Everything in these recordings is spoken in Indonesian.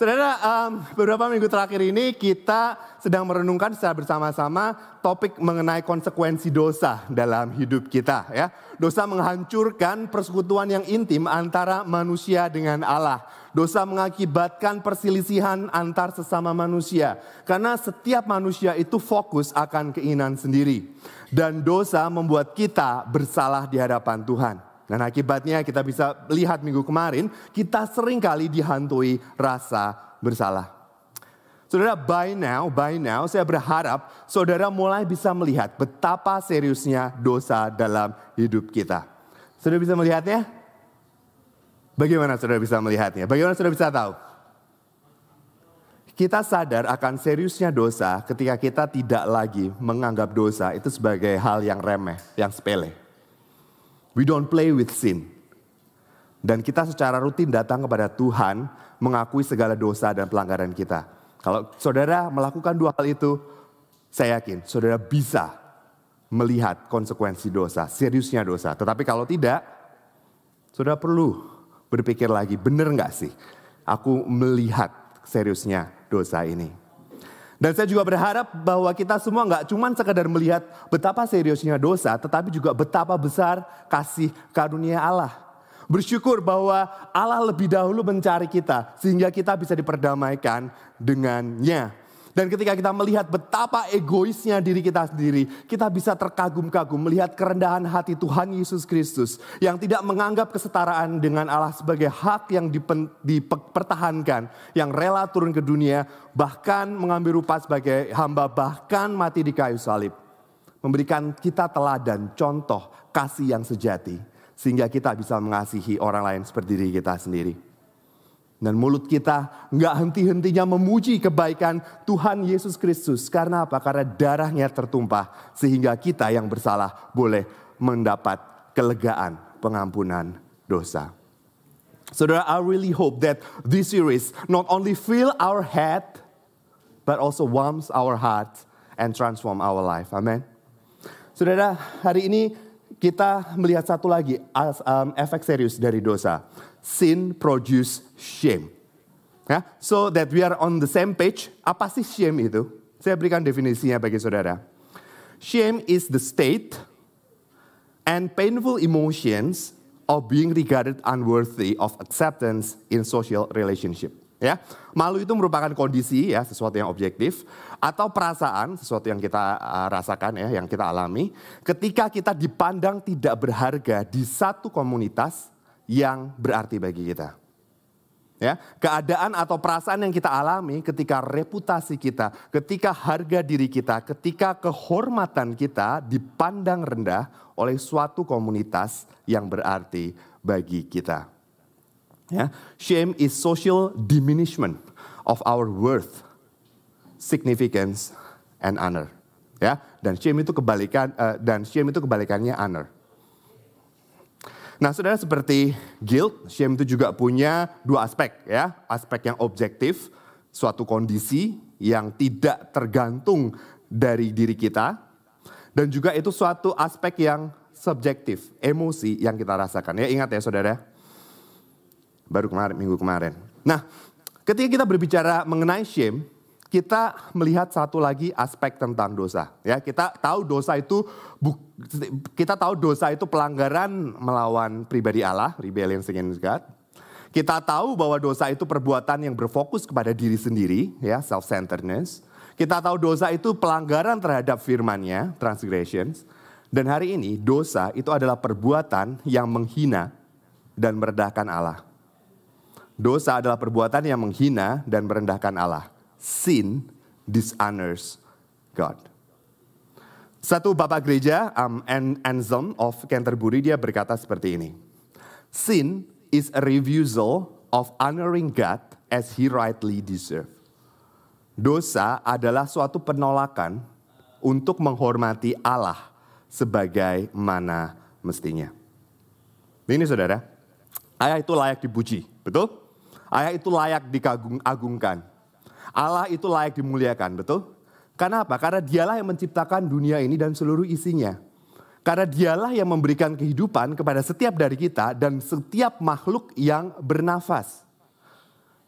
saudara, um, beberapa minggu terakhir ini kita sedang merenungkan secara bersama-sama topik mengenai konsekuensi dosa dalam hidup kita. Ya, dosa menghancurkan persekutuan yang intim antara manusia dengan Allah. Dosa mengakibatkan perselisihan antar sesama manusia, karena setiap manusia itu fokus akan keinginan sendiri, dan dosa membuat kita bersalah di hadapan Tuhan. Dan akibatnya kita bisa lihat minggu kemarin, kita sering kali dihantui rasa bersalah. Saudara, by now, by now saya berharap saudara mulai bisa melihat betapa seriusnya dosa dalam hidup kita. Saudara bisa melihatnya? Bagaimana saudara bisa melihatnya? Bagaimana saudara bisa tahu? Kita sadar akan seriusnya dosa ketika kita tidak lagi menganggap dosa itu sebagai hal yang remeh, yang sepele. We don't play with sin. Dan kita secara rutin datang kepada Tuhan mengakui segala dosa dan pelanggaran kita. Kalau saudara melakukan dua hal itu, saya yakin saudara bisa melihat konsekuensi dosa, seriusnya dosa. Tetapi kalau tidak, saudara perlu berpikir lagi, benar nggak sih aku melihat seriusnya dosa ini. Dan saya juga berharap bahwa kita semua nggak cuma sekadar melihat betapa seriusnya dosa, tetapi juga betapa besar kasih karunia Allah. Bersyukur bahwa Allah lebih dahulu mencari kita sehingga kita bisa diperdamaikan dengannya. Dan ketika kita melihat betapa egoisnya diri kita sendiri, kita bisa terkagum-kagum melihat kerendahan hati Tuhan Yesus Kristus yang tidak menganggap kesetaraan dengan Allah sebagai hak yang dipertahankan, yang rela turun ke dunia, bahkan mengambil rupa sebagai hamba, bahkan mati di kayu salib. Memberikan kita teladan, contoh kasih yang sejati, sehingga kita bisa mengasihi orang lain seperti diri kita sendiri. Dan mulut kita nggak henti-hentinya memuji kebaikan Tuhan Yesus Kristus. Karena apa? Karena darahnya tertumpah. Sehingga kita yang bersalah boleh mendapat kelegaan pengampunan dosa. Saudara, I really hope that this series not only fill our head, but also warms our heart and transform our life. Amen. Saudara, hari ini kita melihat satu lagi um, efek serius dari dosa sin produce shame. Ya, so that we are on the same page. Apa sih shame itu? Saya berikan definisinya bagi saudara. Shame is the state and painful emotions of being regarded unworthy of acceptance in social relationship. Ya, malu itu merupakan kondisi ya sesuatu yang objektif atau perasaan sesuatu yang kita uh, rasakan ya, yang kita alami ketika kita dipandang tidak berharga di satu komunitas yang berarti bagi kita. Ya, keadaan atau perasaan yang kita alami ketika reputasi kita, ketika harga diri kita, ketika kehormatan kita dipandang rendah oleh suatu komunitas yang berarti bagi kita. Ya, shame is social diminishment of our worth, significance, and honor. Ya, dan shame itu kebalikan uh, dan shame itu kebalikannya honor. Nah, saudara seperti guilt, shame itu juga punya dua aspek ya. Aspek yang objektif, suatu kondisi yang tidak tergantung dari diri kita. Dan juga itu suatu aspek yang subjektif, emosi yang kita rasakan. Ya ingat ya saudara, baru kemarin, minggu kemarin. Nah, ketika kita berbicara mengenai shame, kita melihat satu lagi aspek tentang dosa. Ya, kita tahu dosa itu kita tahu dosa itu pelanggaran melawan pribadi Allah, rebellion against God. Kita tahu bahwa dosa itu perbuatan yang berfokus kepada diri sendiri, ya, self-centeredness. Kita tahu dosa itu pelanggaran terhadap firman-Nya, transgressions. Dan hari ini dosa itu adalah perbuatan yang menghina dan merendahkan Allah. Dosa adalah perbuatan yang menghina dan merendahkan Allah sin dishonors God. Satu bapak gereja, um, Anselm of Canterbury, dia berkata seperti ini. Sin is a refusal of honoring God as he rightly deserve. Dosa adalah suatu penolakan untuk menghormati Allah sebagai mana mestinya. Ini saudara, ayah itu layak dipuji, betul? Ayah itu layak dikagung-agungkan. Allah itu layak dimuliakan, betul? Karena apa? Karena dialah yang menciptakan dunia ini dan seluruh isinya. Karena dialah yang memberikan kehidupan kepada setiap dari kita dan setiap makhluk yang bernafas.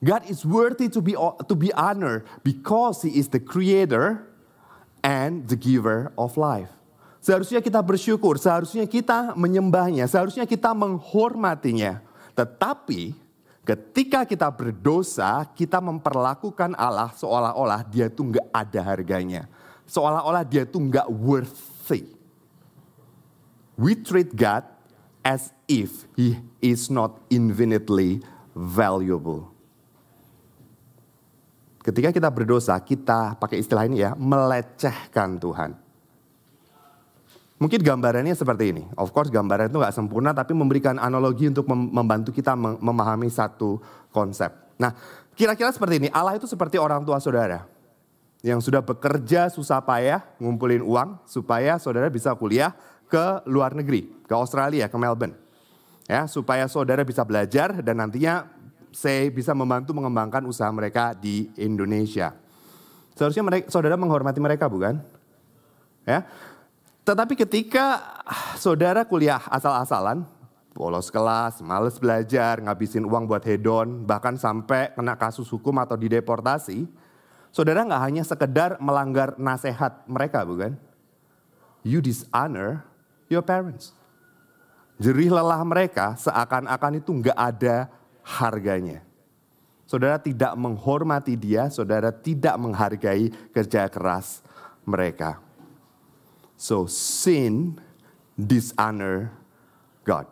God is worthy to be to be honored because he is the creator and the giver of life. Seharusnya kita bersyukur, seharusnya kita menyembahnya, seharusnya kita menghormatinya. Tetapi ketika kita berdosa, kita memperlakukan Allah seolah-olah dia tuh nggak ada harganya. Seolah-olah dia tuh nggak worthy. We treat God as if he is not infinitely valuable. Ketika kita berdosa, kita pakai istilah ini ya, melecehkan Tuhan. Mungkin gambarannya seperti ini. Of course gambaran itu nggak sempurna, tapi memberikan analogi untuk membantu kita memahami satu konsep. Nah, kira-kira seperti ini. Allah itu seperti orang tua saudara. Yang sudah bekerja susah payah, ngumpulin uang, supaya saudara bisa kuliah ke luar negeri. Ke Australia, ke Melbourne. Ya, supaya saudara bisa belajar dan nantinya saya bisa membantu mengembangkan usaha mereka di Indonesia. Seharusnya mereka, saudara menghormati mereka bukan? Ya. Tetapi ketika saudara kuliah asal-asalan, bolos kelas, males belajar, ngabisin uang buat hedon, bahkan sampai kena kasus hukum atau dideportasi, saudara nggak hanya sekedar melanggar nasihat mereka bukan? You dishonor your parents. Jerih lelah mereka seakan-akan itu nggak ada harganya. Saudara tidak menghormati dia, saudara tidak menghargai kerja keras mereka. So sin dishonor God.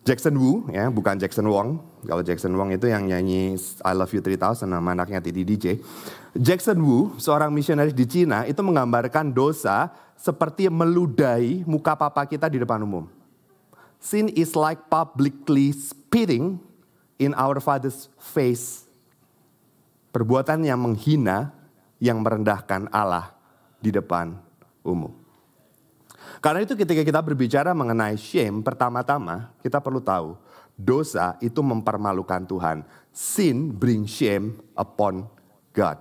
Jackson Wu, ya bukan Jackson Wong. Kalau Jackson Wong itu yang nyanyi I Love You 3000 nama anaknya Titi DJ. Jackson Wu, seorang misionaris di Cina, itu menggambarkan dosa seperti meludahi muka papa kita di depan umum. Sin is like publicly spitting in our Father's face. Perbuatan yang menghina, yang merendahkan Allah di depan umum. Karena itu ketika kita berbicara mengenai shame, pertama-tama kita perlu tahu, dosa itu mempermalukan Tuhan. Sin bring shame upon God.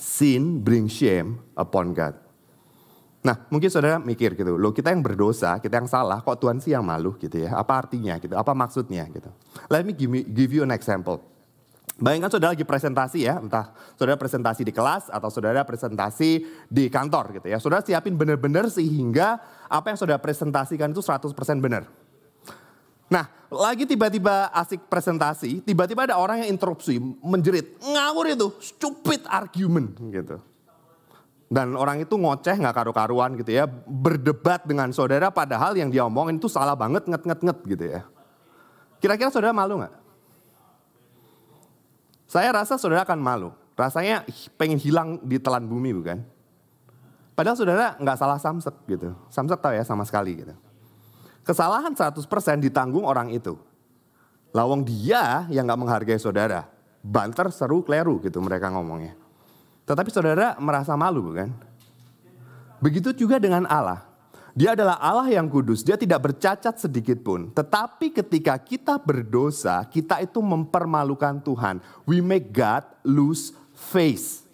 Sin bring shame upon God. Nah mungkin saudara mikir gitu, loh kita yang berdosa, kita yang salah, kok Tuhan sih yang malu gitu ya. Apa artinya gitu, apa maksudnya gitu. Let me give, me, give you an example. Bayangkan saudara lagi presentasi ya, entah saudara presentasi di kelas atau saudara presentasi di kantor gitu ya. Saudara siapin benar-benar sehingga apa yang saudara presentasikan itu 100% benar. Nah, lagi tiba-tiba asik presentasi, tiba-tiba ada orang yang interupsi, menjerit, ngawur itu, stupid argument gitu. Dan orang itu ngoceh nggak karu-karuan gitu ya. Berdebat dengan saudara padahal yang dia omongin itu salah banget nget-nget-nget gitu ya. Kira-kira saudara malu nggak? Saya rasa saudara akan malu. Rasanya pengen hilang di telan bumi bukan? Padahal saudara nggak salah samsek gitu. Samsek tahu ya sama sekali gitu. Kesalahan 100% ditanggung orang itu. Lawang dia yang nggak menghargai saudara. Banter, seru, kleru gitu mereka ngomongnya. Tetapi saudara merasa malu bukan? Begitu juga dengan Allah. Dia adalah Allah yang kudus, dia tidak bercacat sedikit pun. Tetapi ketika kita berdosa, kita itu mempermalukan Tuhan. We make God lose face.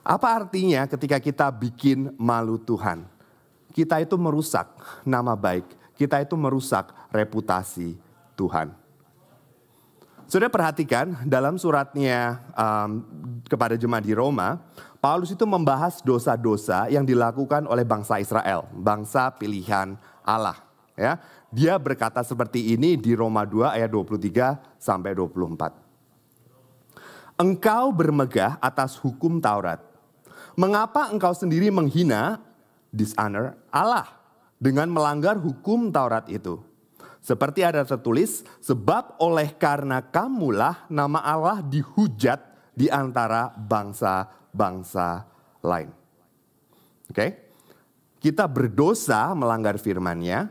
Apa artinya ketika kita bikin malu Tuhan? Kita itu merusak nama baik, kita itu merusak reputasi Tuhan. Sudah perhatikan dalam suratnya um, kepada jemaat di Roma, Paulus itu membahas dosa-dosa yang dilakukan oleh bangsa Israel, bangsa pilihan Allah. Ya, dia berkata seperti ini di Roma 2 ayat 23 sampai 24. Engkau bermegah atas hukum Taurat. Mengapa engkau sendiri menghina, dishonor Allah dengan melanggar hukum Taurat itu? Seperti ada tertulis, sebab oleh karena kamulah nama Allah dihujat di antara bangsa-bangsa lain. Oke, kita berdosa melanggar firman-Nya,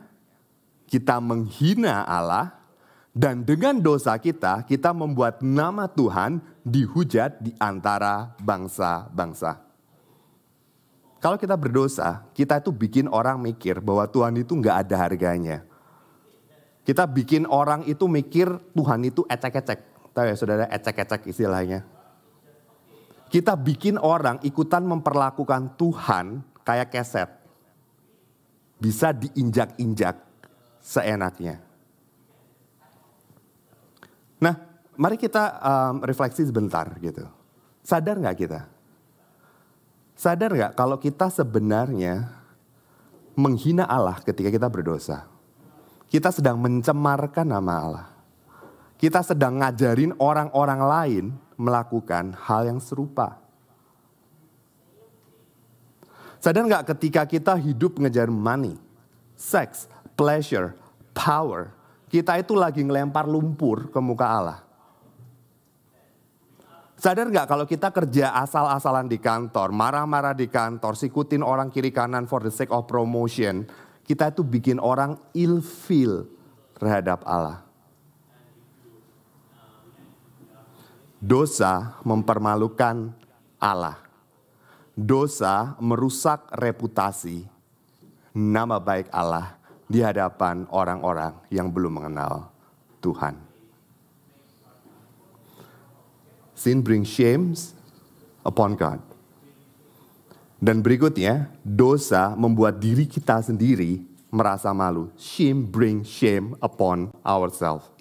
kita menghina Allah, dan dengan dosa kita, kita membuat nama Tuhan dihujat di antara bangsa-bangsa. Kalau kita berdosa, kita itu bikin orang mikir bahwa Tuhan itu nggak ada harganya kita bikin orang itu mikir Tuhan itu ecek-ecek. Tahu ya saudara ecek-ecek istilahnya. Kita bikin orang ikutan memperlakukan Tuhan kayak keset. Bisa diinjak-injak seenaknya. Nah, mari kita um, refleksi sebentar gitu. Sadar nggak kita? Sadar nggak kalau kita sebenarnya menghina Allah ketika kita berdosa? Kita sedang mencemarkan nama Allah. Kita sedang ngajarin orang-orang lain melakukan hal yang serupa. Sadar nggak ketika kita hidup ngejar money, sex, pleasure, power, kita itu lagi ngelempar lumpur ke muka Allah. Sadar nggak kalau kita kerja asal-asalan di kantor, marah-marah di kantor, sikutin orang kiri kanan for the sake of promotion, kita itu bikin orang ilfeel terhadap Allah. Dosa mempermalukan Allah. Dosa merusak reputasi nama baik Allah di hadapan orang-orang yang belum mengenal Tuhan. Sin brings shame upon God. Dan berikutnya, dosa membuat diri kita sendiri merasa malu. Shame brings shame upon ourselves.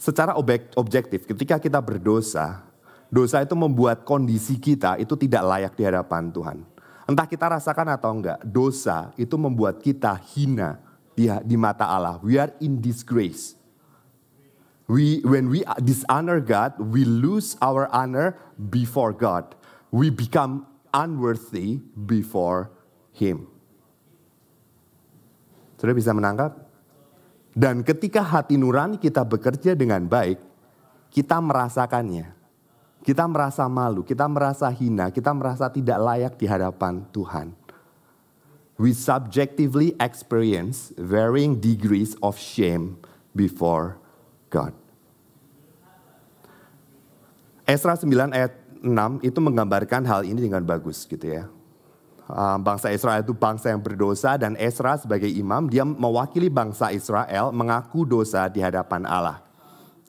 Secara objektif, ketika kita berdosa, dosa itu membuat kondisi kita itu tidak layak di hadapan Tuhan. Entah kita rasakan atau enggak, dosa itu membuat kita hina di, di mata Allah. We are in disgrace. We, when we dishonor God, we lose our honor before God. We become unworthy before Him. Sudah bisa menangkap? Dan ketika hati nurani kita bekerja dengan baik, kita merasakannya. Kita merasa malu, kita merasa hina, kita merasa tidak layak di hadapan Tuhan. We subjectively experience varying degrees of shame before God. Esra 9 ayat 6 itu menggambarkan hal ini dengan bagus gitu ya. Ah, bangsa Israel itu bangsa yang berdosa dan Esra sebagai imam dia mewakili bangsa Israel mengaku dosa di hadapan Allah.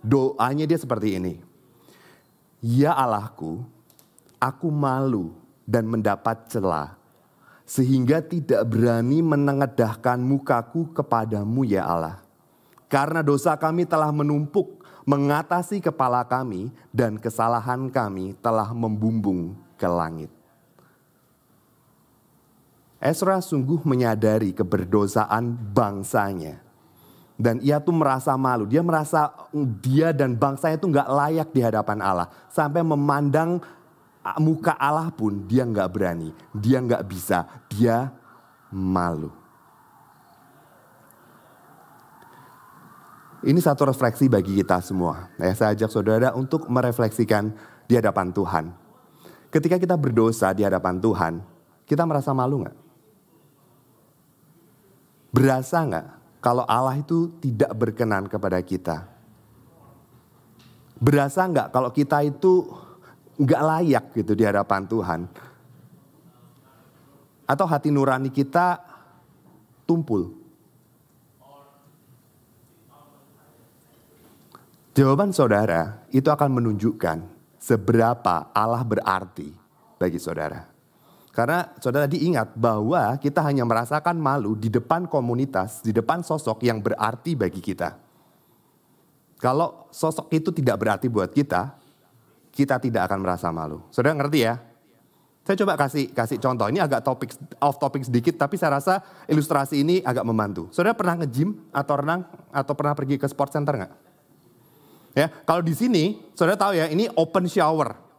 Doanya dia seperti ini. Ya Allahku, aku malu dan mendapat celah sehingga tidak berani menengadahkan mukaku kepadamu ya Allah. Karena dosa kami telah menumpuk mengatasi kepala kami dan kesalahan kami telah membumbung ke langit. Ezra sungguh menyadari keberdosaan bangsanya. Dan ia tuh merasa malu. Dia merasa dia dan bangsanya itu nggak layak di hadapan Allah. Sampai memandang muka Allah pun dia nggak berani. Dia nggak bisa. Dia malu. Ini satu refleksi bagi kita semua. Ya, saya ajak saudara untuk merefleksikan di hadapan Tuhan. Ketika kita berdosa di hadapan Tuhan, kita merasa malu nggak? Berasa nggak kalau Allah itu tidak berkenan kepada kita? Berasa nggak kalau kita itu nggak layak gitu di hadapan Tuhan? Atau hati nurani kita tumpul? Jawaban saudara itu akan menunjukkan seberapa Allah berarti bagi saudara. Karena saudara tadi ingat bahwa kita hanya merasakan malu di depan komunitas, di depan sosok yang berarti bagi kita. Kalau sosok itu tidak berarti buat kita, kita tidak akan merasa malu. Saudara ngerti ya? Saya coba kasih kasih contoh. Ini agak topik off topik sedikit, tapi saya rasa ilustrasi ini agak membantu. Saudara pernah nge-gym atau renang atau pernah pergi ke sport center nggak? Ya, kalau di sini, saudara tahu ya, ini open shower.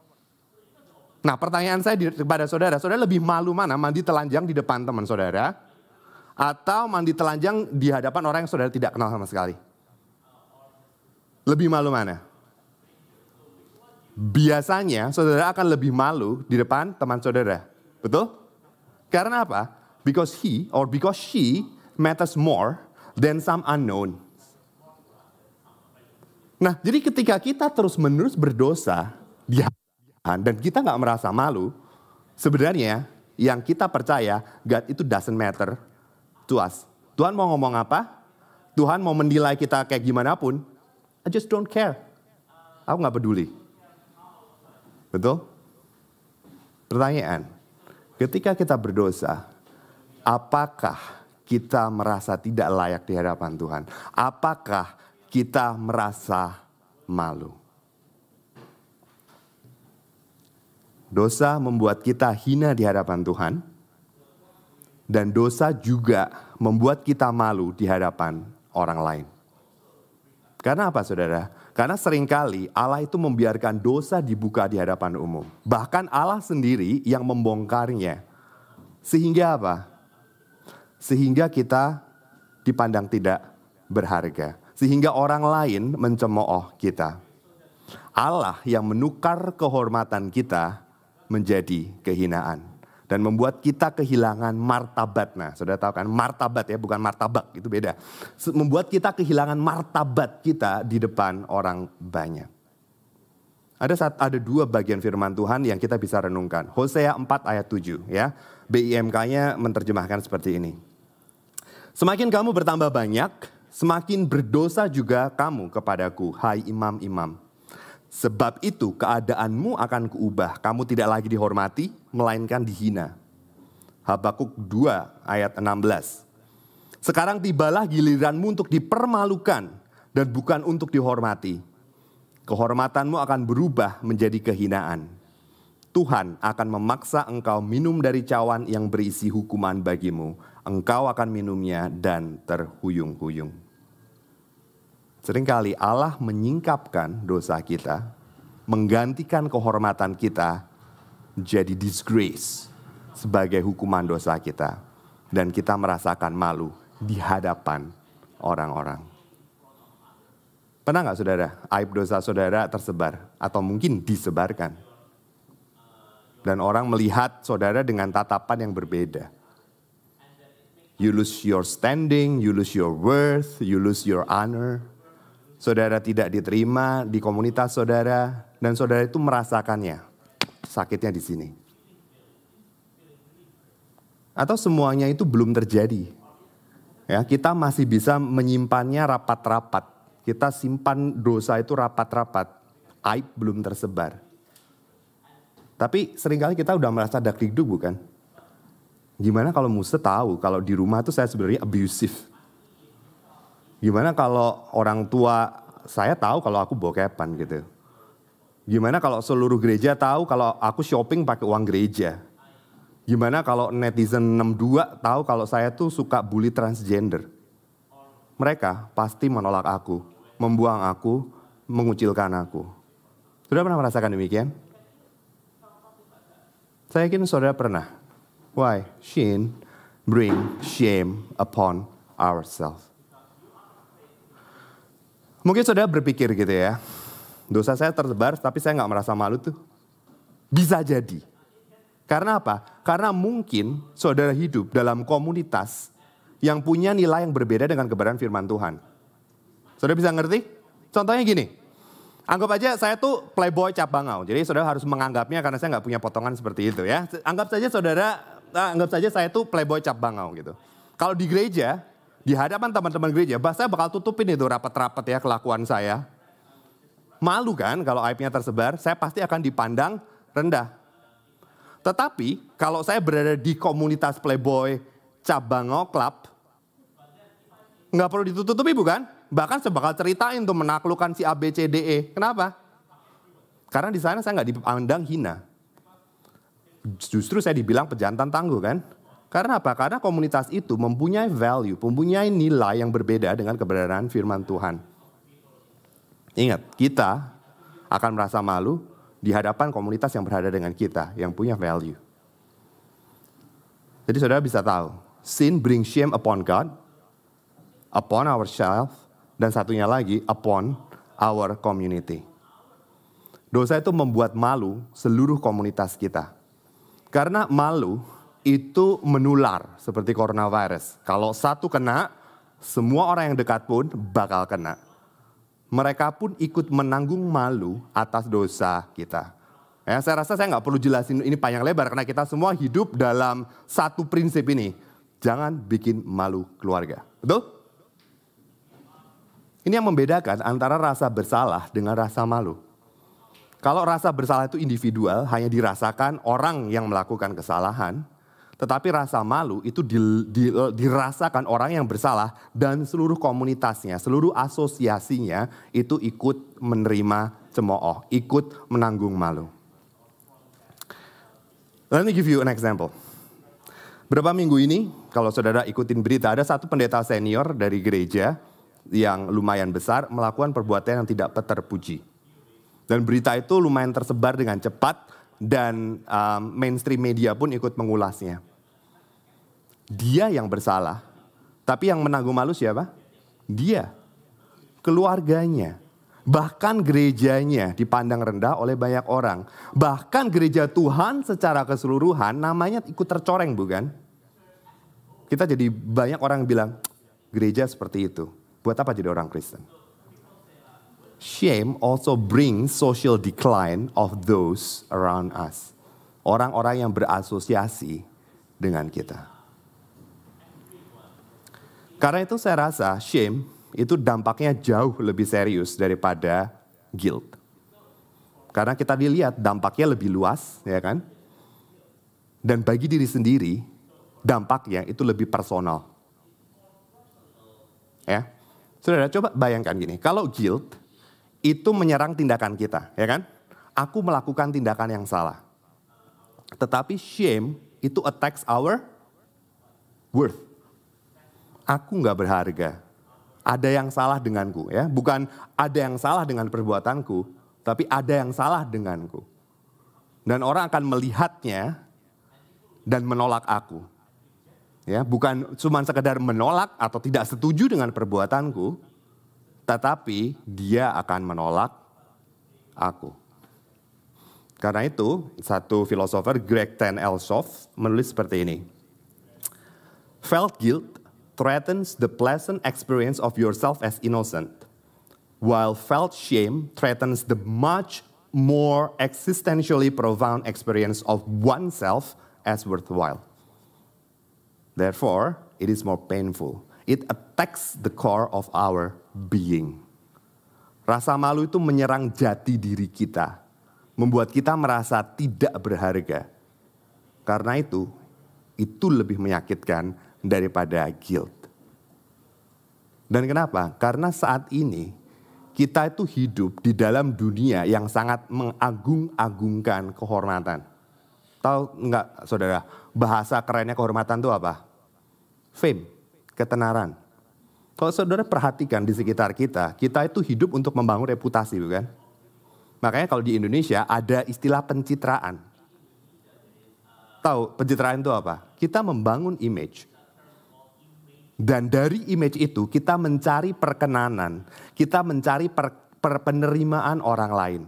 Nah, pertanyaan saya kepada saudara, saudara lebih malu mana mandi telanjang di depan teman saudara atau mandi telanjang di hadapan orang yang saudara tidak kenal sama sekali? Lebih malu mana? Biasanya saudara akan lebih malu di depan teman saudara. Betul? Karena apa? Because he or because she matters more than some unknown. Nah, jadi ketika kita terus-menerus berdosa di dan kita nggak merasa malu, sebenarnya yang kita percaya God itu doesn't matter to us. Tuhan mau ngomong apa? Tuhan mau menilai kita kayak gimana pun, I just don't care. Aku nggak peduli. Betul? Pertanyaan, ketika kita berdosa, apakah kita merasa tidak layak di hadapan Tuhan? Apakah kita merasa malu. Dosa membuat kita hina di hadapan Tuhan, dan dosa juga membuat kita malu di hadapan orang lain. Karena apa saudara? Karena sering kali Allah itu membiarkan dosa dibuka di hadapan umum. Bahkan Allah sendiri yang membongkarnya. Sehingga apa? Sehingga kita dipandang tidak berharga. Sehingga orang lain mencemooh kita. Allah yang menukar kehormatan kita menjadi kehinaan dan membuat kita kehilangan martabat. Nah, sudah tahu kan martabat ya, bukan martabak, itu beda. Membuat kita kehilangan martabat kita di depan orang banyak. Ada saat ada dua bagian firman Tuhan yang kita bisa renungkan. Hosea 4 ayat 7 ya. BIMK-nya menerjemahkan seperti ini. Semakin kamu bertambah banyak, semakin berdosa juga kamu kepadaku, hai imam-imam. Sebab itu keadaanmu akan kuubah. Kamu tidak lagi dihormati, melainkan dihina. Habakuk 2 ayat 16. Sekarang tibalah giliranmu untuk dipermalukan dan bukan untuk dihormati. Kehormatanmu akan berubah menjadi kehinaan. Tuhan akan memaksa engkau minum dari cawan yang berisi hukuman bagimu. Engkau akan minumnya dan terhuyung-huyung. Seringkali Allah menyingkapkan dosa kita, menggantikan kehormatan kita jadi disgrace sebagai hukuman dosa kita. Dan kita merasakan malu di hadapan orang-orang. Pernah nggak saudara, aib dosa saudara tersebar atau mungkin disebarkan? Dan orang melihat saudara dengan tatapan yang berbeda. You lose your standing, you lose your worth, you lose your honor saudara tidak diterima di komunitas saudara, dan saudara itu merasakannya. Sakitnya di sini. Atau semuanya itu belum terjadi. Ya, kita masih bisa menyimpannya rapat-rapat. Kita simpan dosa itu rapat-rapat. Aib belum tersebar. Tapi sering kali kita udah merasa dak bukan? Gimana kalau Musa tahu kalau di rumah itu saya sebenarnya abusive Gimana kalau orang tua saya tahu kalau aku bokepan gitu. Gimana kalau seluruh gereja tahu kalau aku shopping pakai uang gereja. Gimana kalau netizen 62 tahu kalau saya tuh suka bully transgender. Mereka pasti menolak aku, membuang aku, mengucilkan aku. Sudah pernah merasakan demikian? Saya yakin saudara pernah. Why? Shin bring shame upon ourselves. Mungkin saudara berpikir gitu ya, dosa saya tersebar tapi saya nggak merasa malu tuh. Bisa jadi. Karena apa? Karena mungkin saudara hidup dalam komunitas yang punya nilai yang berbeda dengan kebenaran firman Tuhan. Saudara bisa ngerti? Contohnya gini, anggap aja saya tuh playboy cap bangau. Jadi saudara harus menganggapnya karena saya nggak punya potongan seperti itu ya. Anggap saja saudara, ah, anggap saja saya tuh playboy cap bangau gitu. Kalau di gereja, di hadapan teman-teman gereja, bah saya bakal tutupin itu rapat-rapat ya kelakuan saya. Malu kan kalau aibnya tersebar, saya pasti akan dipandang rendah. Tetapi kalau saya berada di komunitas playboy cabang club, nggak perlu ditutupi bukan? Bahkan saya bakal ceritain tuh menaklukkan si ABCDE. Kenapa? Karena di sana saya nggak dipandang hina. Justru saya dibilang pejantan tangguh kan? Karena apa? Karena komunitas itu mempunyai value, mempunyai nilai yang berbeda dengan kebenaran firman Tuhan. Ingat, kita akan merasa malu di hadapan komunitas yang berada dengan kita, yang punya value. Jadi saudara bisa tahu, sin bring shame upon God, upon ourselves, dan satunya lagi upon our community. Dosa itu membuat malu seluruh komunitas kita. Karena malu itu menular seperti coronavirus. Kalau satu kena, semua orang yang dekat pun bakal kena. Mereka pun ikut menanggung malu atas dosa kita. Ya, saya rasa saya nggak perlu jelasin ini panjang lebar karena kita semua hidup dalam satu prinsip ini. Jangan bikin malu keluarga. Betul? Ini yang membedakan antara rasa bersalah dengan rasa malu. Kalau rasa bersalah itu individual, hanya dirasakan orang yang melakukan kesalahan. Tetapi rasa malu itu di, di, dirasakan orang yang bersalah dan seluruh komunitasnya, seluruh asosiasinya itu ikut menerima cemooh, ikut menanggung malu. Let me give you an example. Berapa minggu ini, kalau saudara ikutin berita, ada satu pendeta senior dari gereja yang lumayan besar melakukan perbuatan yang tidak terpuji. Dan berita itu lumayan tersebar dengan cepat dan um, mainstream media pun ikut mengulasnya dia yang bersalah. Tapi yang menanggung malu siapa? Dia. Keluarganya. Bahkan gerejanya dipandang rendah oleh banyak orang. Bahkan gereja Tuhan secara keseluruhan namanya ikut tercoreng bukan? Kita jadi banyak orang bilang, gereja seperti itu. Buat apa jadi orang Kristen? Shame also brings social decline of those around us. Orang-orang yang berasosiasi dengan kita. Karena itu saya rasa shame itu dampaknya jauh lebih serius daripada guilt. Karena kita dilihat dampaknya lebih luas, ya kan? Dan bagi diri sendiri, dampaknya itu lebih personal. Ya. Saudara, coba bayangkan gini, kalau guilt itu menyerang tindakan kita, ya kan? Aku melakukan tindakan yang salah. Tetapi shame itu attacks our worth aku nggak berharga. Ada yang salah denganku ya, bukan ada yang salah dengan perbuatanku, tapi ada yang salah denganku. Dan orang akan melihatnya dan menolak aku. Ya, bukan cuma sekedar menolak atau tidak setuju dengan perbuatanku, tetapi dia akan menolak aku. Karena itu, satu filosofer Greg Ten Elsoff menulis seperti ini. Felt guilt threatens the pleasant experience of yourself as innocent, while felt shame threatens the much more existentially profound experience of oneself as worthwhile. Therefore, it is more painful. It attacks the core of our being. Rasa malu itu menyerang jati diri kita, membuat kita merasa tidak berharga. Karena itu, itu lebih menyakitkan daripada guilt. Dan kenapa? Karena saat ini kita itu hidup di dalam dunia yang sangat mengagung-agungkan kehormatan. Tahu enggak saudara, bahasa kerennya kehormatan itu apa? Fame, ketenaran. Kalau saudara perhatikan di sekitar kita, kita itu hidup untuk membangun reputasi bukan? Makanya kalau di Indonesia ada istilah pencitraan. Tahu pencitraan itu apa? Kita membangun image. Dan dari image itu kita mencari perkenanan, kita mencari per, per penerimaan orang lain.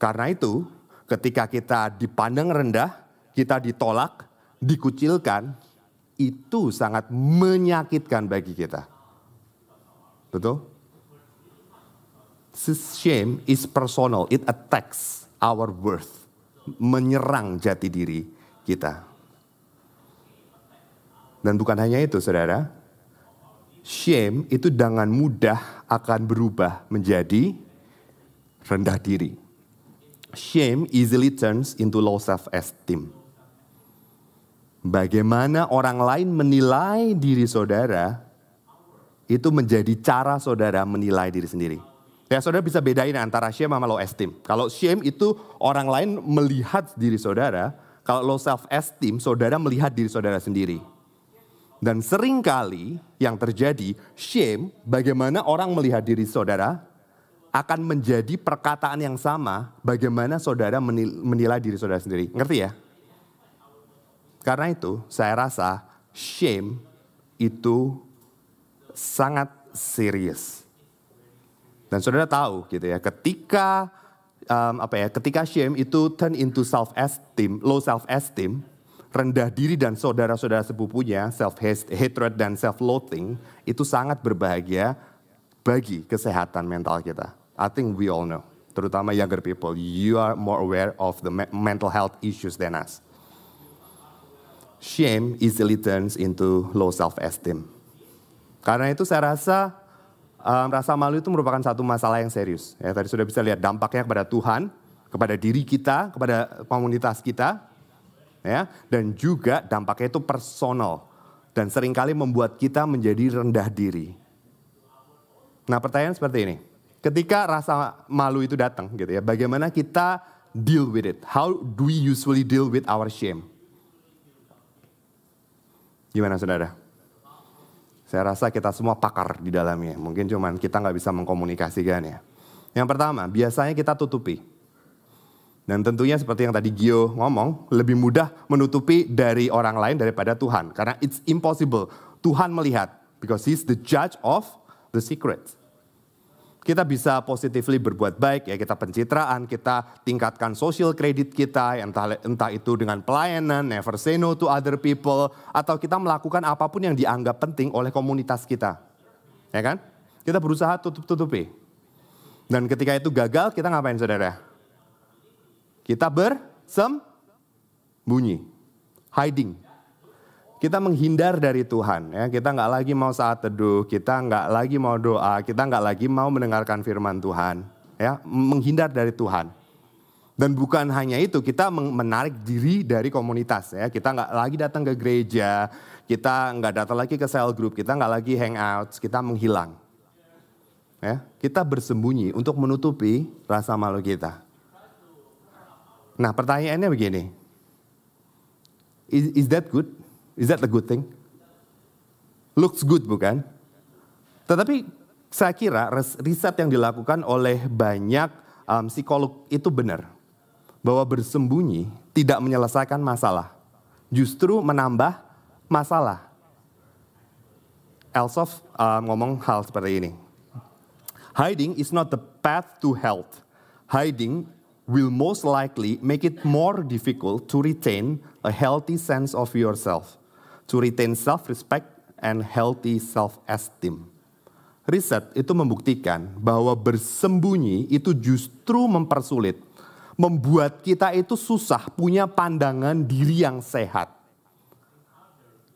Karena itu, ketika kita dipandang rendah, kita ditolak, dikucilkan, itu sangat menyakitkan bagi kita. Betul? Shame is personal, it attacks our worth, menyerang jati diri kita. Dan bukan hanya itu saudara, shame itu dengan mudah akan berubah menjadi rendah diri. Shame easily turns into low self-esteem. Bagaimana orang lain menilai diri saudara, itu menjadi cara saudara menilai diri sendiri. Ya saudara bisa bedain antara shame sama low esteem. Kalau shame itu orang lain melihat diri saudara, kalau low self esteem saudara melihat diri saudara sendiri. Dan sering kali yang terjadi, shame, bagaimana orang melihat diri saudara, akan menjadi perkataan yang sama bagaimana saudara menilai diri saudara sendiri. Ngerti ya? Karena itu saya rasa shame itu sangat serius. Dan saudara tahu gitu ya, ketika um, apa ya, ketika shame itu turn into self esteem, low self esteem, rendah diri dan saudara-saudara sepupunya, self-hatred dan self-loathing, itu sangat berbahagia bagi kesehatan mental kita. I think we all know, terutama younger people, you are more aware of the mental health issues than us. Shame easily turns into low self-esteem. Karena itu saya rasa um, rasa malu itu merupakan satu masalah yang serius. Ya, tadi sudah bisa lihat dampaknya kepada Tuhan, kepada diri kita, kepada komunitas kita, ya, dan juga dampaknya itu personal dan sering kali membuat kita menjadi rendah diri. Nah, pertanyaan seperti ini. Ketika rasa malu itu datang gitu ya, bagaimana kita deal with it? How do we usually deal with our shame? Gimana saudara? Saya rasa kita semua pakar di dalamnya. Mungkin cuman kita nggak bisa mengkomunikasikan ya. Yang pertama, biasanya kita tutupi. Dan tentunya seperti yang tadi Gio ngomong, lebih mudah menutupi dari orang lain daripada Tuhan. Karena it's impossible. Tuhan melihat. Because he's the judge of the secrets kita bisa positively berbuat baik ya kita pencitraan, kita tingkatkan social credit kita entah entah itu dengan pelayanan, never say no to other people atau kita melakukan apa pun yang dianggap penting oleh komunitas kita. Ya kan? Kita berusaha tutup-tutupi. Dan ketika itu gagal, kita ngapain Saudara? Kita bersembunyi, hiding. Kita menghindar dari Tuhan ya. Kita nggak lagi mau saat teduh kita nggak lagi mau doa kita nggak lagi mau mendengarkan firman Tuhan ya. Menghindar dari Tuhan. Dan bukan hanya itu kita menarik diri dari komunitas ya. Kita nggak lagi datang ke gereja kita nggak datang lagi ke cell group kita nggak lagi hangout kita menghilang ya. Kita bersembunyi untuk menutupi rasa malu kita nah pertanyaannya begini is, is that good Is that a good thing? Looks good bukan? Tetapi saya kira riset yang dilakukan oleh banyak um, psikolog itu benar. Bahwa bersembunyi tidak menyelesaikan masalah. Justru menambah masalah. Elsof um, ngomong hal seperti ini. Hiding is not the path to health. Hiding will most likely make it more difficult to retain a healthy sense of yourself to retain self-respect and healthy self-esteem. Riset itu membuktikan bahwa bersembunyi itu justru mempersulit, membuat kita itu susah punya pandangan diri yang sehat.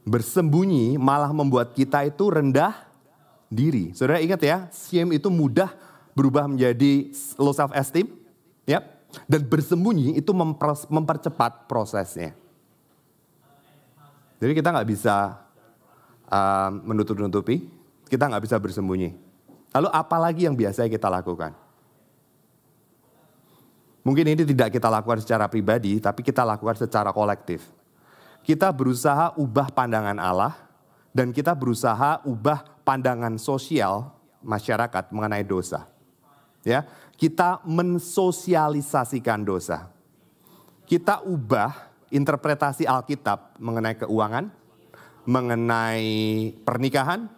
Bersembunyi malah membuat kita itu rendah diri. Saudara ingat ya, shame itu mudah berubah menjadi low self esteem, ya. Dan bersembunyi itu mempercepat prosesnya. Jadi kita nggak bisa uh, menutup-nutupi, kita nggak bisa bersembunyi. Lalu apa lagi yang biasa kita lakukan? Mungkin ini tidak kita lakukan secara pribadi, tapi kita lakukan secara kolektif. Kita berusaha ubah pandangan Allah, dan kita berusaha ubah pandangan sosial masyarakat mengenai dosa. Ya, kita mensosialisasikan dosa. Kita ubah interpretasi Alkitab mengenai keuangan, mengenai pernikahan,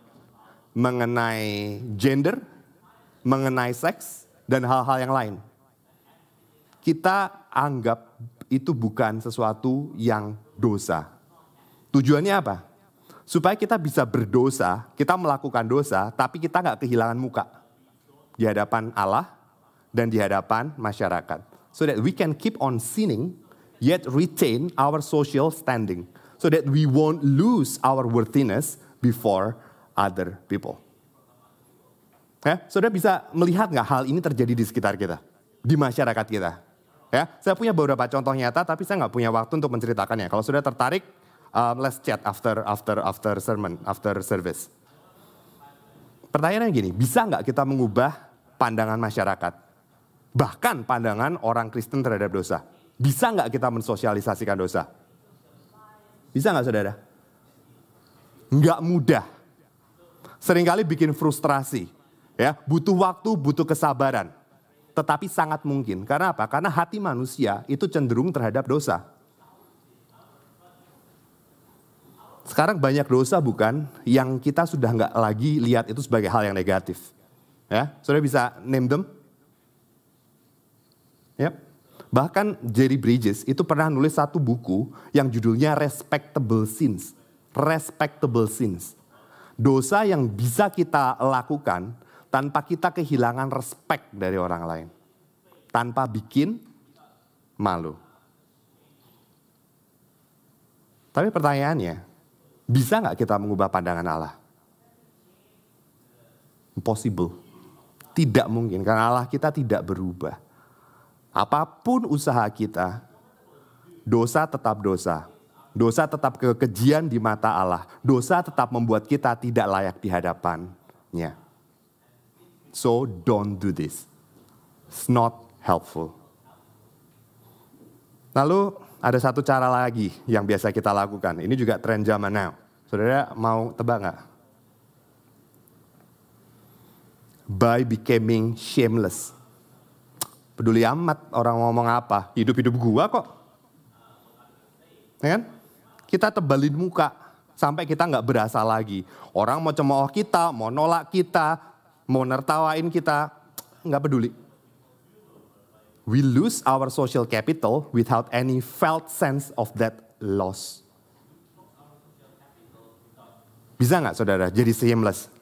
mengenai gender, mengenai seks, dan hal-hal yang lain. Kita anggap itu bukan sesuatu yang dosa. Tujuannya apa? Supaya kita bisa berdosa, kita melakukan dosa, tapi kita nggak kehilangan muka di hadapan Allah dan di hadapan masyarakat. So that we can keep on sinning yet retain our social standing so that we won't lose our worthiness before other people. Ya, saudara bisa melihat nggak hal ini terjadi di sekitar kita, di masyarakat kita. Ya, saya punya beberapa contoh nyata, tapi saya nggak punya waktu untuk menceritakannya. Kalau sudah tertarik, um, let's chat after after after sermon, after service. Pertanyaannya gini, bisa nggak kita mengubah pandangan masyarakat, bahkan pandangan orang Kristen terhadap dosa? Bisa nggak kita mensosialisasikan dosa? Bisa nggak saudara? Nggak mudah. Seringkali bikin frustrasi. ya Butuh waktu, butuh kesabaran. Tetapi sangat mungkin. Karena apa? Karena hati manusia itu cenderung terhadap dosa. Sekarang banyak dosa bukan yang kita sudah nggak lagi lihat itu sebagai hal yang negatif. Ya, saudara bisa name them? Yep. Bahkan Jerry Bridges itu pernah nulis satu buku yang judulnya Respectable Sins. Respectable Sins. Dosa yang bisa kita lakukan tanpa kita kehilangan respect dari orang lain. Tanpa bikin malu. Tapi pertanyaannya, bisa nggak kita mengubah pandangan Allah? Impossible. Tidak mungkin, karena Allah kita tidak berubah. Apa pun usaha kita, dosa tetap dosa. Dosa tetap kekejian di mata Allah. Dosa tetap membuat kita tidak layak di hadapannya. So don't do this. It's not helpful. Lalu ada satu cara lagi yang biasa kita lakukan. Ini juga tren zaman now. Saudara mau tebak nggak? By becoming shameless. Peduli amat orang ngomong apa. Hidup-hidup gua kok. Ya kan? Kita tebalin muka sampai kita nggak berasa lagi. Orang mau cemooh kita, mau nolak kita, mau nertawain kita, nggak peduli. We lose our social capital without any felt sense of that loss. Bisa nggak saudara jadi seamless?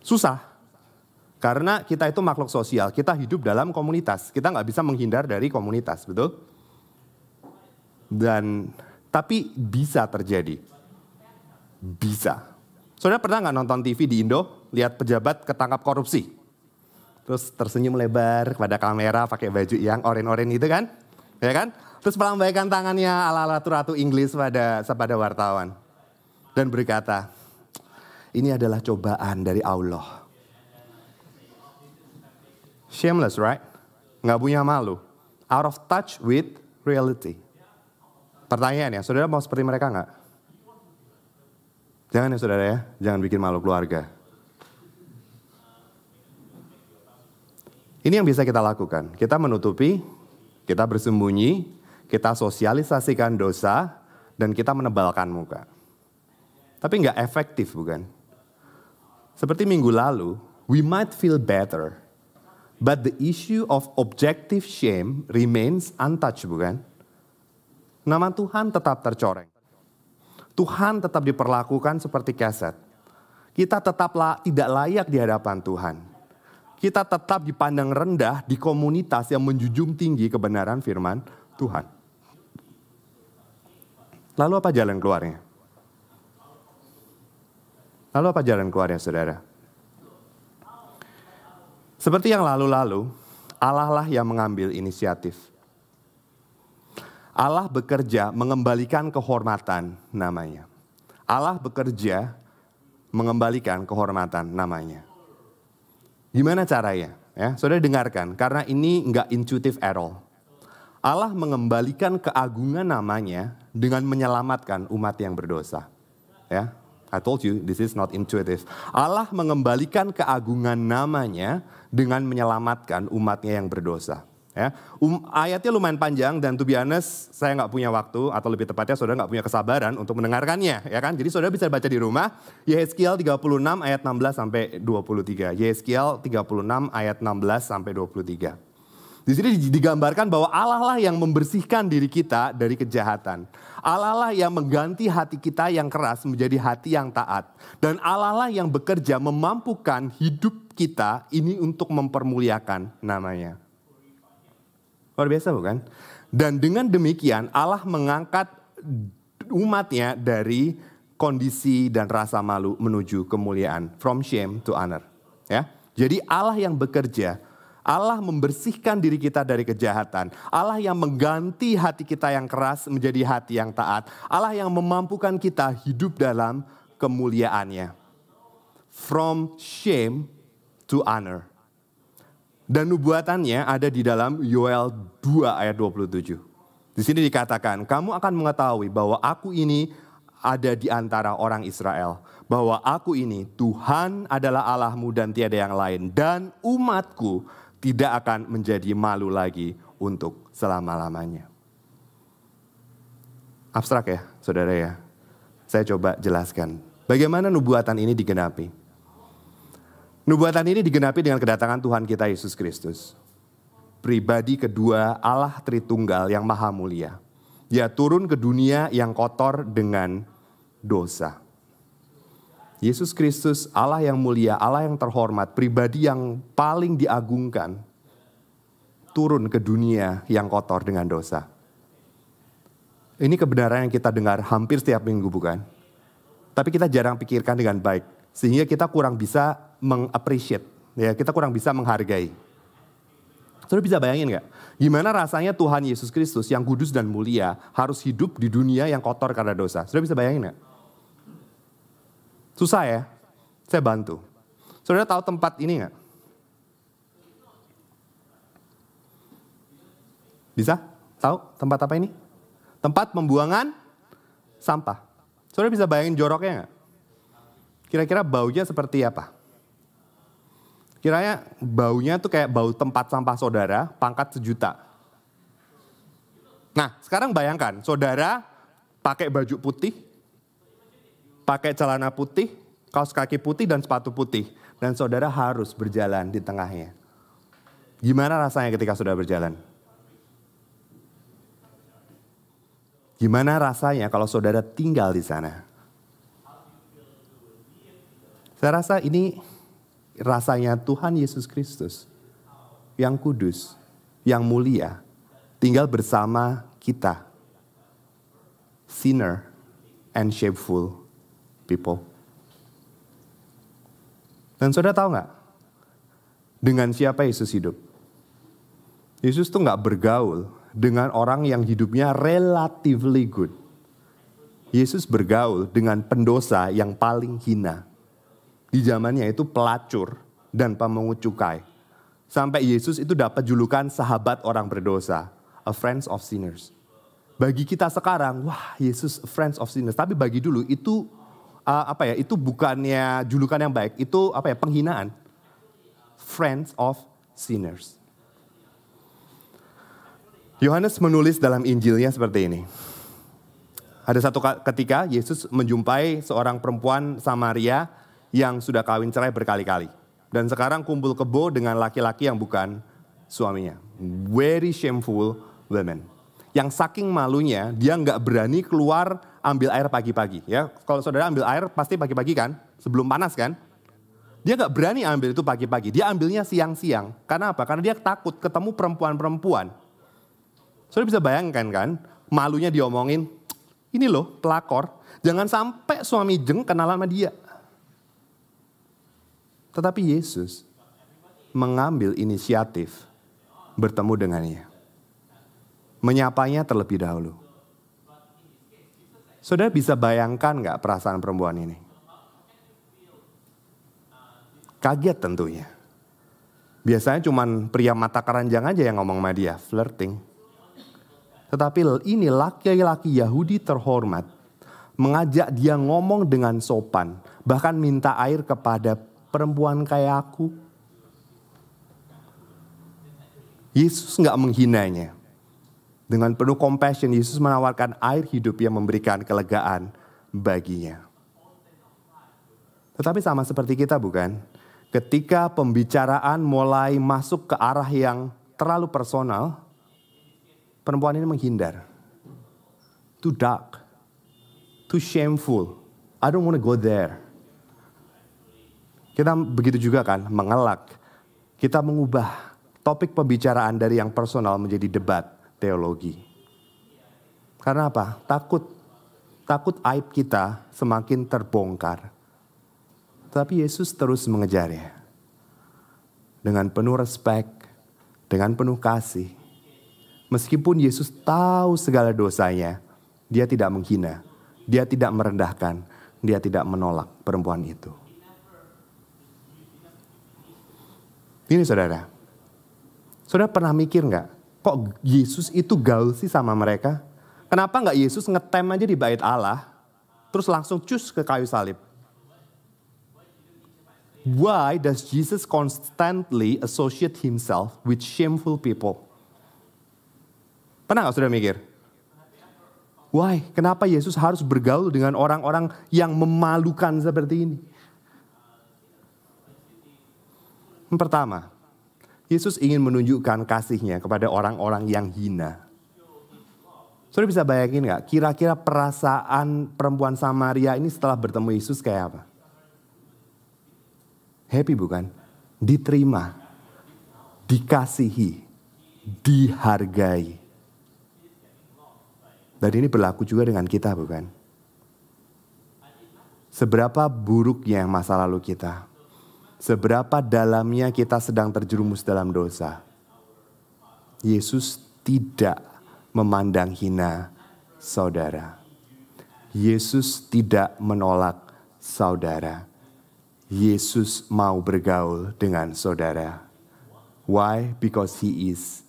Susah. Karena kita itu makhluk sosial, kita hidup dalam komunitas. Kita nggak bisa menghindar dari komunitas, betul? Dan tapi bisa terjadi. Bisa. Saudara pernah nggak nonton TV di Indo, lihat pejabat ketangkap korupsi? Terus tersenyum lebar kepada kamera pakai baju yang oren-oren itu kan? Ya kan? Terus melambaikan tangannya ala-ala ratu Inggris pada pada wartawan dan berkata, ini adalah cobaan dari Allah. Shameless, right? Nggak punya malu. Out of touch with reality. Pertanyaannya, saudara mau seperti mereka nggak? Jangan ya saudara ya, jangan bikin malu keluarga. Ini yang bisa kita lakukan. Kita menutupi, kita bersembunyi, kita sosialisasikan dosa, dan kita menebalkan muka. Tapi nggak efektif bukan? Seperti minggu lalu, we might feel better. But the issue of objective shame remains untouched bukan? Nama Tuhan tetap tercoreng. Tuhan tetap diperlakukan seperti keset. Kita tetap tidak layak di hadapan Tuhan. Kita tetap dipandang rendah di komunitas yang menjunjung tinggi kebenaran firman Tuhan. Lalu apa jalan keluarnya? Lalu apa jalan keluarnya saudara? Seperti yang lalu-lalu, Allah lah yang mengambil inisiatif. Allah bekerja mengembalikan kehormatan namanya. Allah bekerja mengembalikan kehormatan namanya. Gimana caranya? Ya, saudara dengarkan, karena ini nggak intuitive at all. Allah mengembalikan keagungan namanya dengan menyelamatkan umat yang berdosa. Ya, I told you this is not intuitive. Allah mengembalikan keagungan namanya dengan menyelamatkan umatnya yang berdosa. Ya, um, ayatnya lumayan panjang dan to be honest, saya nggak punya waktu atau lebih tepatnya saudara nggak punya kesabaran untuk mendengarkannya, ya kan? Jadi saudara bisa baca di rumah Yehezkiel 36 ayat 16 sampai 23. Yehezkiel 36 ayat 16 sampai 23. Di sini digambarkan bahwa Allah lah yang membersihkan diri kita dari kejahatan. Allah lah yang mengganti hati kita yang keras menjadi hati yang taat. Dan Allah lah yang bekerja memampukan hidup kita ini untuk mempermuliakan namanya. Luar biasa bukan? Dan dengan demikian Allah mengangkat umatnya dari kondisi dan rasa malu menuju kemuliaan. From shame to honor. Ya, Jadi Allah yang bekerja Allah membersihkan diri kita dari kejahatan. Allah yang mengganti hati kita yang keras menjadi hati yang taat. Allah yang memampukan kita hidup dalam kemuliaannya. From shame to honor. Dan nubuatannya ada di dalam Yoel 2 ayat 27. Di sini dikatakan, kamu akan mengetahui bahwa aku ini ada di antara orang Israel. Bahwa aku ini Tuhan adalah Allahmu dan tiada yang lain. Dan umatku tidak akan menjadi malu lagi untuk selama-lamanya. Abstrak ya, saudara ya. Saya coba jelaskan. Bagaimana nubuatan ini digenapi? Nubuatan ini digenapi dengan kedatangan Tuhan kita Yesus Kristus. Pribadi kedua Allah Tritunggal yang maha mulia. Dia turun ke dunia yang kotor dengan dosa. Yesus Kristus, Allah yang mulia, Allah yang terhormat, pribadi yang paling diagungkan, turun ke dunia yang kotor dengan dosa. Ini kebenaran yang kita dengar hampir setiap minggu, bukan? Tapi kita jarang pikirkan dengan baik, sehingga kita kurang bisa mengappreciate, ya kita kurang bisa menghargai. Saudara bisa bayangin nggak? Gimana rasanya Tuhan Yesus Kristus yang kudus dan mulia harus hidup di dunia yang kotor karena dosa? Saudara bisa bayangin nggak? Susah ya? Saya bantu. Saudara tahu tempat ini nggak? Bisa? Tahu tempat apa ini? Tempat pembuangan sampah. Saudara bisa bayangin joroknya nggak? Kira-kira baunya seperti apa? Kiranya baunya tuh kayak bau tempat sampah saudara, pangkat sejuta. Nah, sekarang bayangkan, saudara pakai baju putih, pakai celana putih, kaos kaki putih dan sepatu putih. Dan saudara harus berjalan di tengahnya. Gimana rasanya ketika saudara berjalan? Gimana rasanya kalau saudara tinggal di sana? Saya rasa ini rasanya Tuhan Yesus Kristus yang kudus, yang mulia, tinggal bersama kita. Sinner and shameful people. Dan saudara tahu nggak? Dengan siapa Yesus hidup? Yesus tuh nggak bergaul dengan orang yang hidupnya relatively good. Yesus bergaul dengan pendosa yang paling hina di zamannya itu pelacur dan pemungut cukai. Sampai Yesus itu dapat julukan sahabat orang berdosa, a friends of sinners. Bagi kita sekarang, wah Yesus friends of sinners. Tapi bagi dulu itu uh, apa ya? Itu bukannya julukan yang baik, itu apa ya? Penghinaan. Friends of sinners. Yohanes menulis dalam Injilnya seperti ini. Ada satu ketika Yesus menjumpai seorang perempuan Samaria yang sudah kawin cerai berkali-kali. Dan sekarang kumpul kebo dengan laki-laki yang bukan suaminya. Very shameful women. Yang saking malunya dia nggak berani keluar ambil air pagi-pagi. Ya, kalau saudara ambil air pasti pagi-pagi kan, sebelum panas kan. Dia nggak berani ambil itu pagi-pagi. Dia ambilnya siang-siang. Karena apa? Karena dia takut ketemu perempuan-perempuan. Saudara bisa bayangkan kan, malunya diomongin, ini loh pelakor, jangan sampai suami jeng kenal sama dia. Tetapi Yesus mengambil inisiatif bertemu dengannya. Menyapanya terlebih dahulu. Saudara bisa bayangkan nggak perasaan perempuan ini? Kaget tentunya. Biasanya cuman pria mata keranjang aja yang ngomong sama dia, flirting. Tetapi ini laki-laki Yahudi terhormat mengajak dia ngomong dengan sopan, bahkan minta air kepada perempuan kayak aku. Yesus nggak menghinanya. Dengan penuh compassion, Yesus menawarkan air hidup yang memberikan kelegaan baginya. Tetapi sama seperti kita bukan? Ketika pembicaraan mulai masuk ke arah yang terlalu personal, perempuan ini menghindar. Too dark, too shameful. I don't want to go there. Kita begitu juga kan, mengelak. Kita mengubah topik pembicaraan dari yang personal menjadi debat teologi. Karena apa? Takut. Takut aib kita semakin terbongkar. Tapi Yesus terus mengejarnya. Dengan penuh respek, dengan penuh kasih. Meskipun Yesus tahu segala dosanya, dia tidak menghina, dia tidak merendahkan, dia tidak menolak perempuan itu. Ini saudara, saudara pernah mikir nggak, kok Yesus itu gaul sih sama mereka? Kenapa nggak Yesus ngetem aja di bait Allah, terus langsung cus ke kayu salib? Why does Jesus constantly associate himself with shameful people? Pernah nggak sudah mikir? Why? Kenapa Yesus harus bergaul dengan orang-orang yang memalukan seperti ini? Yang pertama, Yesus ingin menunjukkan kasihnya kepada orang-orang yang hina. Saudara bisa bayangin nggak? Kira-kira perasaan perempuan Samaria ini setelah bertemu Yesus kayak apa? Happy bukan? Diterima, dikasihi, dihargai. Dan ini berlaku juga dengan kita bukan? Seberapa buruknya masa lalu kita, seberapa dalamnya kita sedang terjerumus dalam dosa. Yesus tidak memandang hina saudara. Yesus tidak menolak saudara. Yesus mau bergaul dengan saudara. Why? Because he is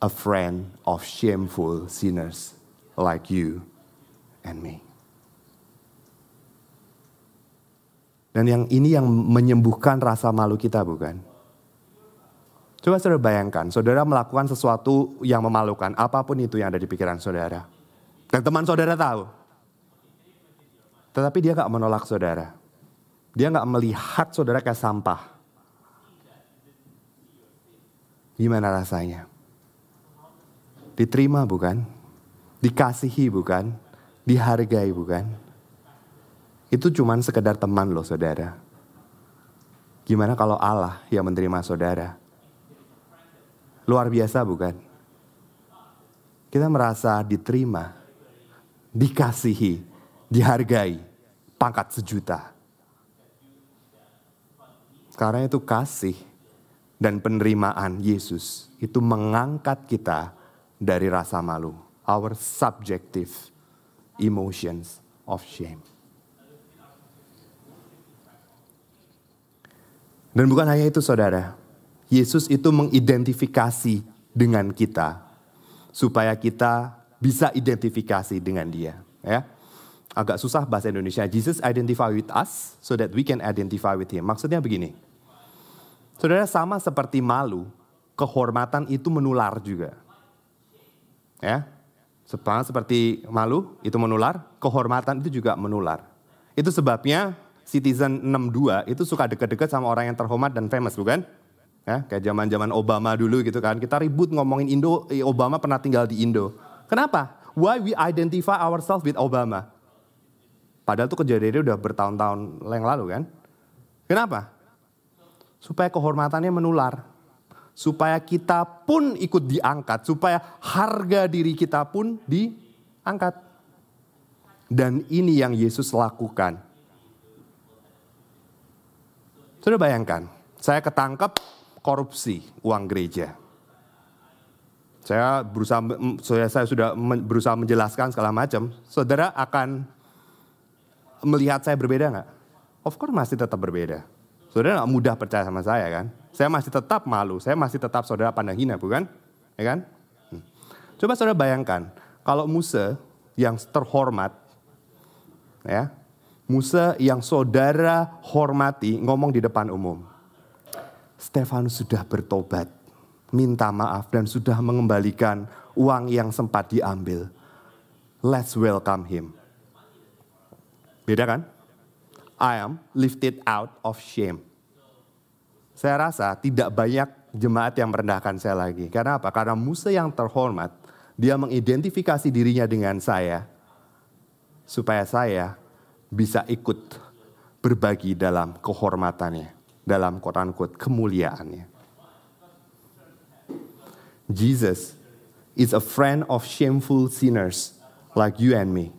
a friend of shameful sinners like you and me. Dan yang ini yang menyembuhkan rasa malu kita bukan? Coba saudara bayangkan, saudara melakukan sesuatu yang memalukan, apa pun itu yang ada di pikiran saudara. Dan teman saudara tahu. Tetapi dia gak menolak saudara. Dia gak melihat saudara kayak sampah. Gimana rasanya? Diterima bukan? Dikasihi bukan? Dihargai bukan? Itu cuman sekedar teman loh saudara. Gimana kalau Allah yang menerima saudara? Luar biasa bukan? Kita merasa diterima, dikasihi, dihargai, pangkat sejuta. Karena itu kasih dan penerimaan Yesus itu mengangkat kita dari rasa malu. Our subjective emotions of shame. Dan bukan hanya itu saudara. Yesus itu mengidentifikasi dengan kita. Supaya kita bisa identifikasi dengan dia. Ya, Agak susah bahasa Indonesia. Jesus identify with us so that we can identify with him. Maksudnya begini. Saudara sama seperti malu, kehormatan itu menular juga. Ya, seperti malu itu menular, kehormatan itu juga menular. Itu sebabnya Citizen 62 itu suka deket-deket sama orang yang terhormat dan famous bukan? Ya, kayak zaman-zaman Obama dulu gitu kan. Kita ribut ngomongin Indo, eh, Obama pernah tinggal di Indo. Kenapa? Why we identify ourselves with Obama? Padahal itu kejadiannya udah bertahun-tahun yang lalu kan. Kenapa? Supaya kehormatannya menular. Supaya kita pun ikut diangkat. Supaya harga diri kita pun diangkat. Dan ini yang Yesus lakukan sudah bayangkan, saya ketangkep korupsi uang gereja. Saya berusaha, saya, sudah berusaha menjelaskan segala macam. Saudara akan melihat saya berbeda nggak? Of course masih tetap berbeda. Saudara nggak mudah percaya sama saya kan? Saya masih tetap malu, saya masih tetap saudara pandang hina, bukan? Ya kan? Hmm. Coba saudara bayangkan, kalau Musa yang terhormat, ya, Musa yang saudara hormati ngomong di depan umum. Stefanus sudah bertobat, minta maaf dan sudah mengembalikan uang yang sempat diambil. Let's welcome him. Beda kan? I am lifted out of shame. Saya rasa tidak banyak jemaat yang merendahkan saya lagi. Karena apa? Karena Musa yang terhormat, dia mengidentifikasi dirinya dengan saya. Supaya saya bisa ikut berbagi dalam kehormatannya, dalam koran quote kemuliaannya. Jesus is a friend of shameful sinners like you and me.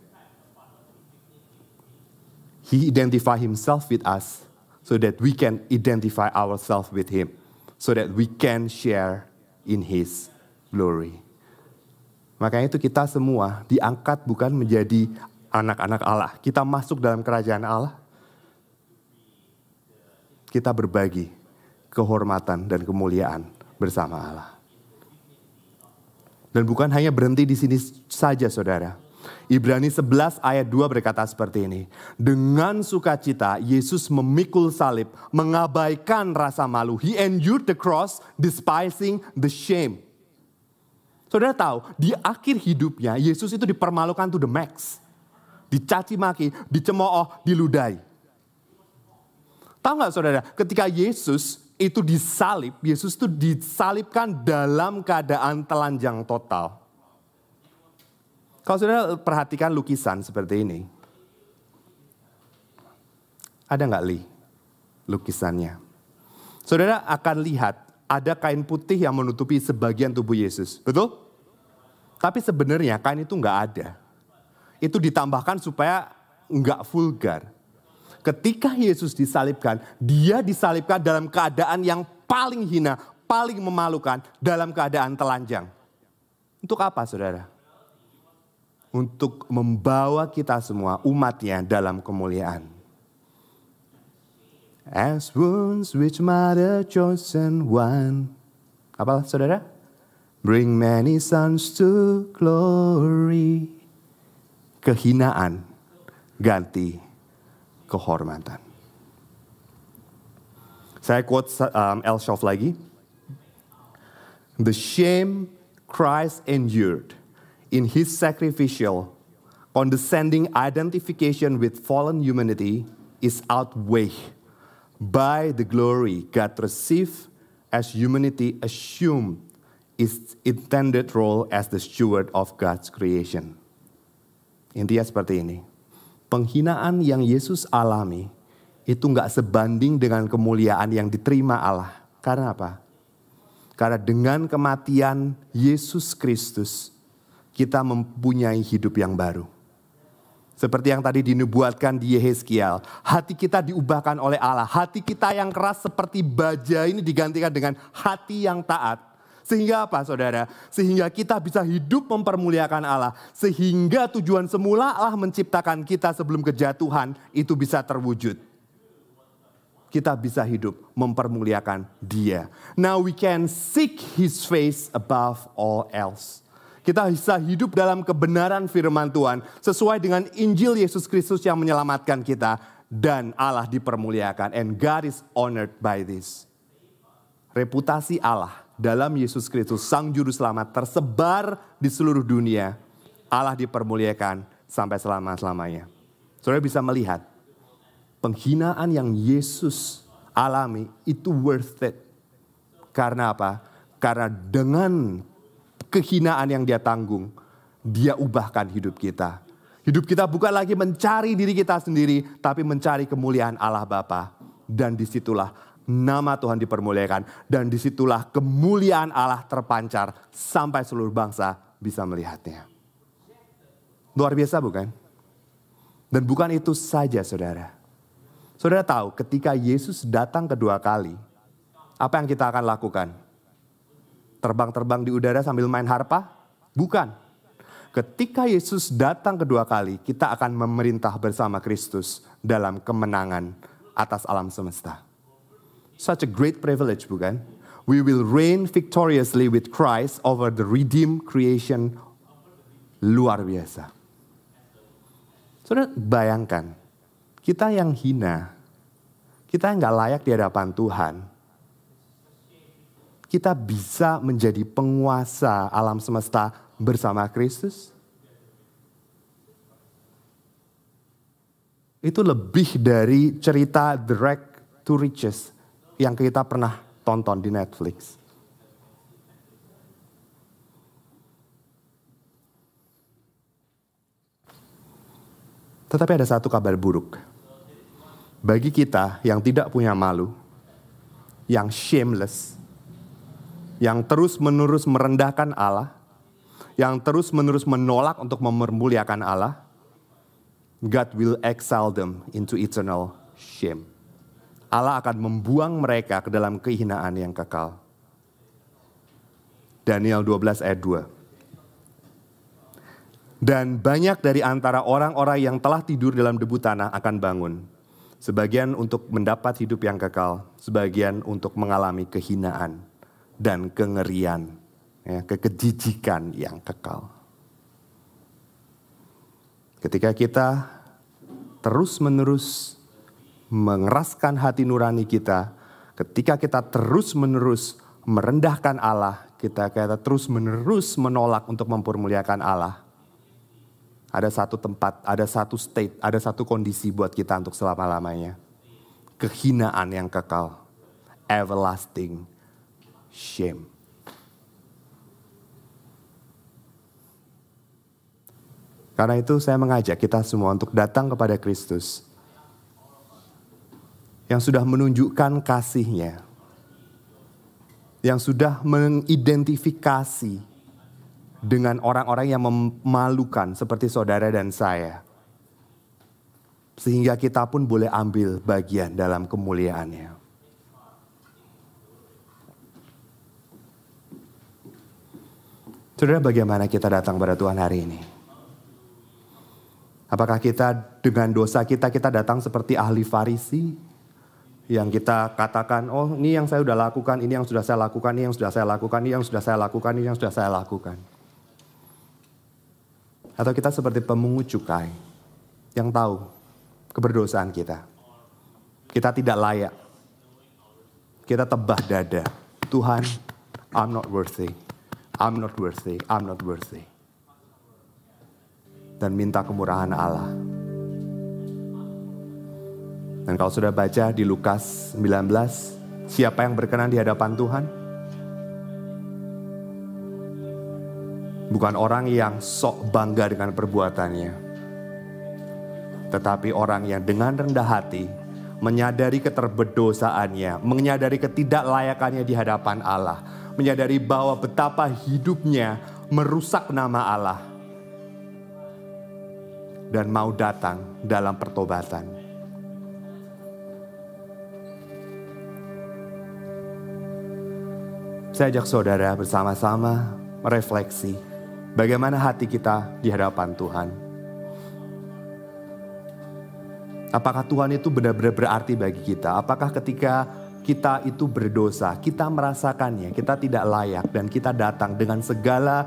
He identify himself with us so that we can identify ourselves with him, so that we can share in his glory. Makanya itu kita semua diangkat bukan menjadi anak-anak Allah. Kita masuk dalam kerajaan Allah. Kita berbagi kehormatan dan kemuliaan bersama Allah. Dan bukan hanya berhenti di sini saja saudara. Ibrani 11 ayat 2 berkata seperti ini. Dengan sukacita Yesus memikul salib, mengabaikan rasa malu. He endured the cross, despising the shame. Saudara tahu, di akhir hidupnya Yesus itu dipermalukan to the max dicaci maki, dicemooh, diludahi. Tahu nggak saudara, ketika Yesus itu disalib, Yesus itu disalibkan dalam keadaan telanjang total. Kalau saudara perhatikan lukisan seperti ini, ada nggak li lukisannya? Saudara akan lihat ada kain putih yang menutupi sebagian tubuh Yesus, betul? Tapi sebenarnya kain itu nggak ada itu ditambahkan supaya nggak vulgar. Ketika Yesus disalibkan, dia disalibkan dalam keadaan yang paling hina, paling memalukan dalam keadaan telanjang. Untuk apa saudara? Untuk membawa kita semua umatnya dalam kemuliaan. As wounds which mother chosen one. Apa saudara? Bring many sons to glory. Kehinaan ganti kehormatan. Saya quote um, Elshoff lagi. The shame Christ endured in his sacrificial, condescending identification with fallen humanity is outweighed by the glory God received as humanity assumed its intended role as the steward of God's creation. Intinya seperti ini. Penghinaan yang Yesus alami itu nggak sebanding dengan kemuliaan yang diterima Allah. Karena apa? Karena dengan kematian Yesus Kristus, kita mempunyai hidup yang baru. Seperti yang tadi dinubuatkan di Yehezkiel. Hati kita diubahkan oleh Allah. Hati kita yang keras seperti baja ini digantikan dengan hati yang taat. Sehingga apa saudara? Sehingga kita bisa hidup mempermuliakan Allah. Sehingga tujuan semula Allah menciptakan kita sebelum kejatuhan itu bisa terwujud. Kita bisa hidup mempermuliakan dia. Now we can seek his face above all else kita bisa hidup dalam kebenaran firman Tuhan sesuai dengan Injil Yesus Kristus yang menyelamatkan kita dan Allah dipermuliakan and God is honored by this. Reputasi Allah dalam Yesus Kristus sang juru selamat tersebar di seluruh dunia. Allah dipermuliakan sampai selama-lamanya. Saudara bisa melihat penghinaan yang Yesus alami itu worth it. Karena apa? Karena dengan kehinaan yang dia tanggung, dia ubahkan hidup kita. Hidup kita bukan lagi mencari diri kita sendiri, tapi mencari kemuliaan Allah Bapa. Dan di situlah nama Tuhan dipermuliakan. Dan di situlah kemuliaan Allah terpancar sampai seluruh bangsa bisa melihatnya. Luar biasa bukan? Dan bukan itu saja saudara. Saudara tahu ketika Yesus datang kedua kali, apa yang kita akan lakukan? terbang-terbang di udara sambil main harpa? Bukan. Ketika Yesus datang kedua kali, kita akan memerintah bersama Kristus dalam kemenangan atas alam semesta. Such a great privilege, bukan? We will reign victoriously with Christ over the redeemed creation. Luar biasa. Saudara bayangkan, kita yang hina, kita yang gak layak di hadapan Tuhan, kita bisa menjadi penguasa alam semesta bersama Kristus? Itu lebih dari cerita Rack to Riches yang kita pernah tonton di Netflix. Tetapi ada satu kabar buruk. Bagi kita yang tidak punya malu, yang shameless, yang terus-menerus merendahkan Allah, yang terus-menerus menolak untuk memermuliakan Allah, God will exile them into eternal shame. Allah akan membuang mereka ke dalam kehinaan yang kekal. Daniel 12 ayat 2. Dan banyak dari antara orang-orang yang telah tidur dalam debu tanah akan bangun. Sebagian untuk mendapat hidup yang kekal, sebagian untuk mengalami kehinaan dan kengerian, ya, kekejijikan yang kekal. Ketika kita terus-menerus mengeraskan hati nurani kita, ketika kita terus-menerus merendahkan Allah, kita kita terus-menerus menolak untuk mempermuliakan Allah. Ada satu tempat, ada satu state, ada satu kondisi buat kita untuk selama-lamanya. Kehinaan yang kekal. Everlasting shame. Karena itu saya mengajak kita semua untuk datang kepada Kristus yang sudah menunjukkan kasihnya, yang sudah mengidentifikasi dengan orang-orang yang memalukan seperti saudara dan saya. Sehingga kita pun boleh ambil bagian dalam kemuliaannya. Saudara, bagaimana kita datang pada Tuhan hari ini? Apakah kita dengan dosa kita, kita datang seperti ahli farisi? Yang kita katakan, oh ini yang saya sudah lakukan, ini yang sudah saya lakukan, ini yang sudah saya lakukan, ini yang sudah saya lakukan, ini yang sudah saya lakukan. Atau kita seperti pemungut cukai yang tahu keberdosaan kita. Kita tidak layak. Kita tebah dada. Tuhan, I'm not worthy. I'm not worthy, I'm not worthy. Dan minta kemurahan Allah. Dan kalau sudah baca di Lukas 19, siapa yang berkenan di hadapan Tuhan? Bukan orang yang sok bangga dengan perbuatannya. Tetapi orang yang dengan rendah hati menyadari keterbedosaannya, menyadari ketidaklayakannya di hadapan Allah, menyadari bahwa betapa hidupnya merusak nama Allah dan mau datang dalam pertobatan. Saya ajak saudara bersama-sama merefleksi bagaimana hati kita di hadapan Tuhan. Apakah Tuhan itu benar-benar berarti bagi kita? Apakah ketika kita itu berdosa, kita merasakannya, kita tidak layak dan kita datang dengan segala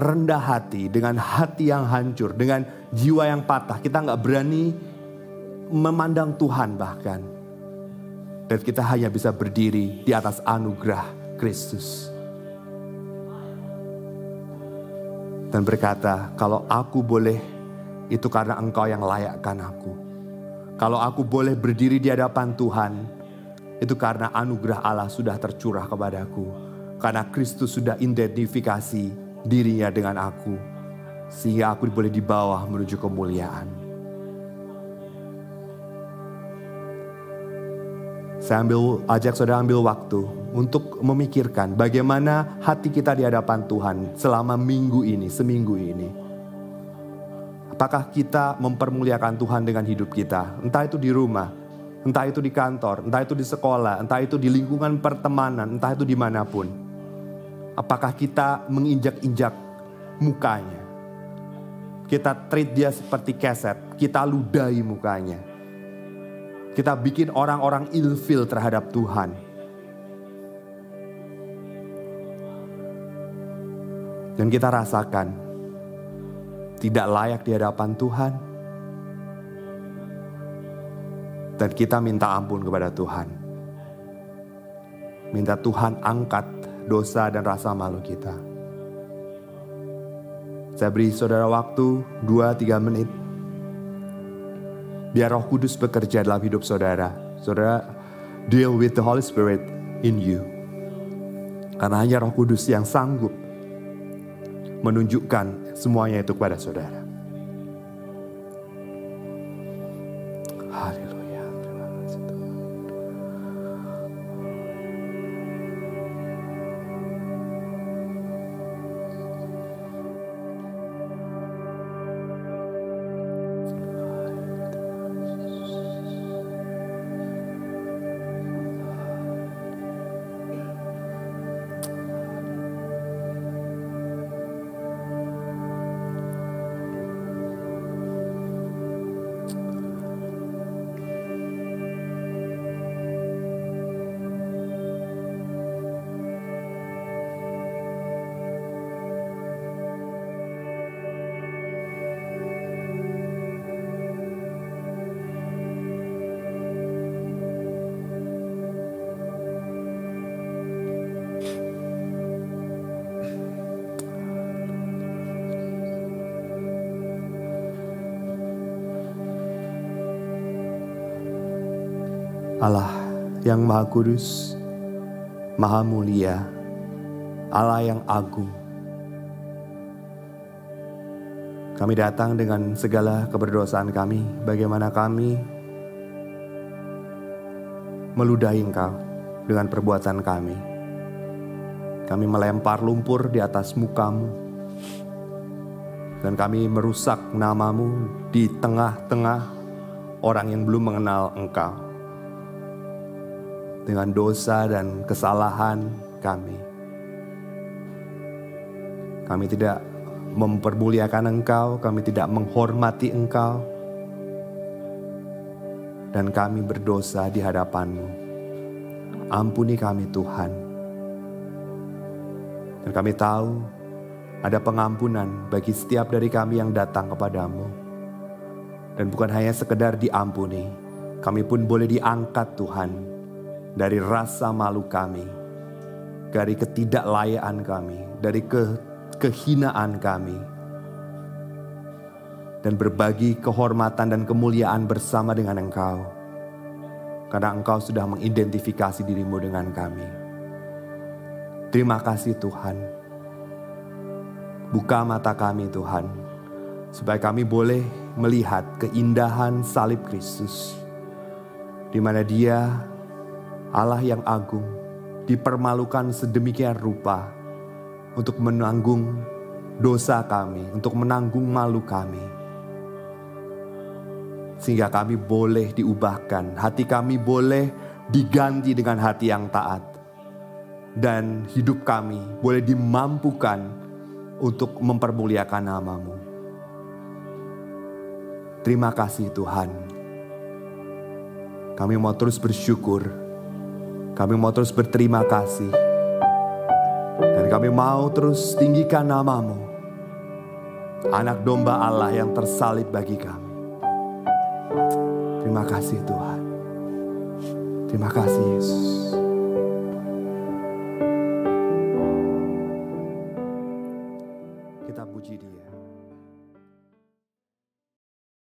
rendah hati, dengan hati yang hancur, dengan jiwa yang patah. Kita nggak berani memandang Tuhan bahkan. Dan kita hanya bisa berdiri di atas anugerah Kristus. Dan berkata, kalau aku boleh, itu karena engkau yang layakkan aku. Kalau aku boleh berdiri di hadapan Tuhan, itu karena anugerah Allah sudah tercurah kepadaku. Karena Kristus sudah identifikasi dirinya dengan aku. Sehingga aku boleh dibawa menuju kemuliaan. Saya ambil, ajak saudara ambil waktu untuk memikirkan bagaimana hati kita di hadapan Tuhan selama minggu ini, seminggu ini. Apakah kita mempermuliakan Tuhan dengan hidup kita? Entah itu di rumah, Entah itu di kantor, entah itu di sekolah, entah itu di lingkungan pertemanan, entah itu di mana pun. Apakah kita menginjak-injak mukanya? Kita treat dia seperti keset, kita ludahi mukanya. Kita bikin orang-orang ilfil terhadap Tuhan. Dan kita rasakan tidak layak di hadapan Tuhan dan kita minta ampun kepada Tuhan. Minta Tuhan angkat dosa dan rasa malu kita. Saya beri saudara waktu 2-3 menit. Biar roh kudus bekerja dalam hidup saudara. Saudara deal with the Holy Spirit in you. Karena hanya roh kudus yang sanggup menunjukkan semuanya itu kepada saudara. Yang Maha Kudus, Maha Mulia, Allah yang agung. Kami datang dengan segala keberdosaan kami, bagaimana kami meludahi Engkau dengan perbuatan kami. Kami melempar lumpur di atas mukamu, dan kami merusak namamu di tengah-tengah orang yang belum mengenal Engkau dengan dosa dan kesalahan kami. Kami tidak mempermuliakan Engkau, kami tidak menghormati Engkau. Dan kami berdosa di hadapan-Mu. Ampuni kami Tuhan. Dan kami tahu ada pengampunan bagi setiap dari kami yang datang kepadamu. Dan bukan hanya sekedar diampuni, kami pun boleh diangkat Tuhan dari rasa malu kami, dari ketidaklayaan kami, dari ke, kehinaan kami, dan berbagi kehormatan dan kemuliaan bersama dengan Engkau, karena Engkau sudah mengidentifikasi dirimu dengan kami. Terima kasih Tuhan. Buka mata kami Tuhan, supaya kami boleh melihat keindahan salib Kristus, di mana Dia Allah yang agung dipermalukan sedemikian rupa untuk menanggung dosa kami, untuk menanggung malu kami. Sehingga kami boleh diubahkan, hati kami boleh diganti dengan hati yang taat. Dan hidup kami boleh dimampukan untuk mempermuliakan namamu. Terima kasih Tuhan. Kami mau terus bersyukur kami mau terus berterima kasih. Dan kami mau terus tinggikan namamu. Anak domba Allah yang tersalib bagi kami. Terima kasih Tuhan. Terima kasih Yesus.